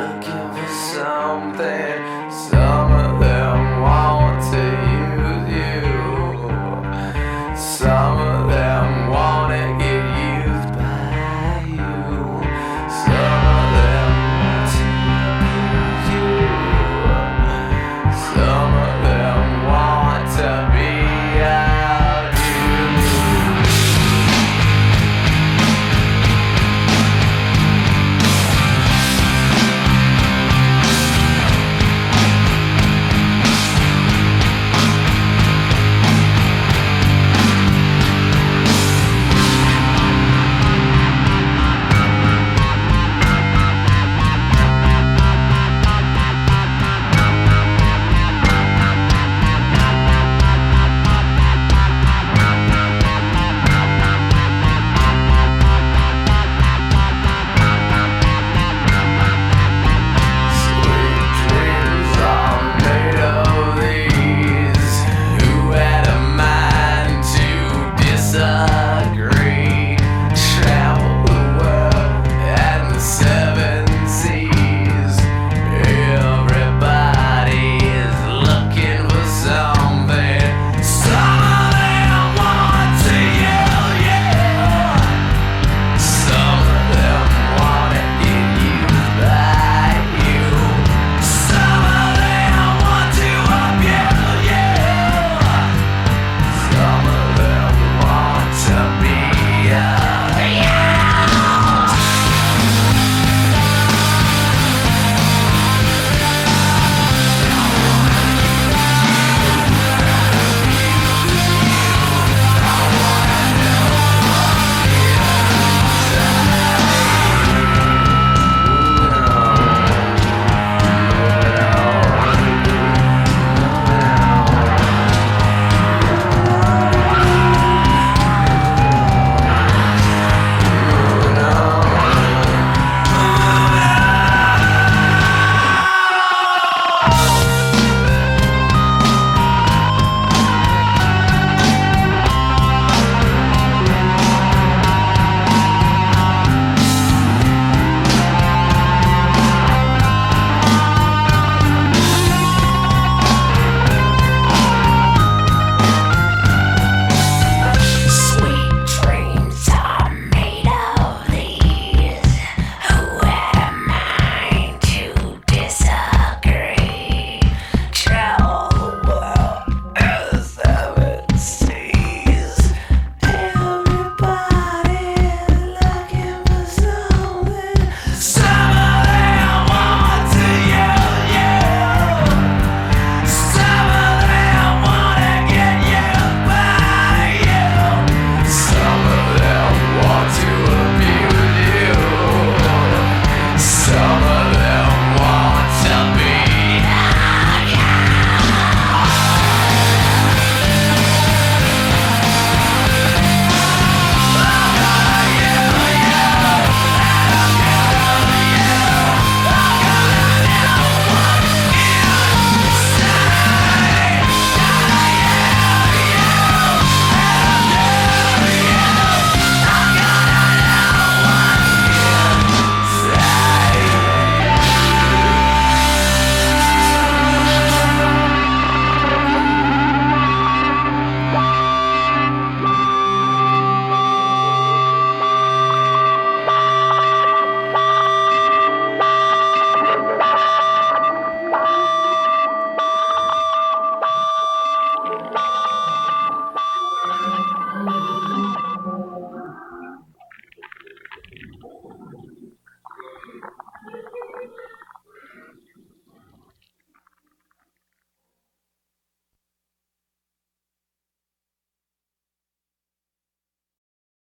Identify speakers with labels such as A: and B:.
A: Looking for something.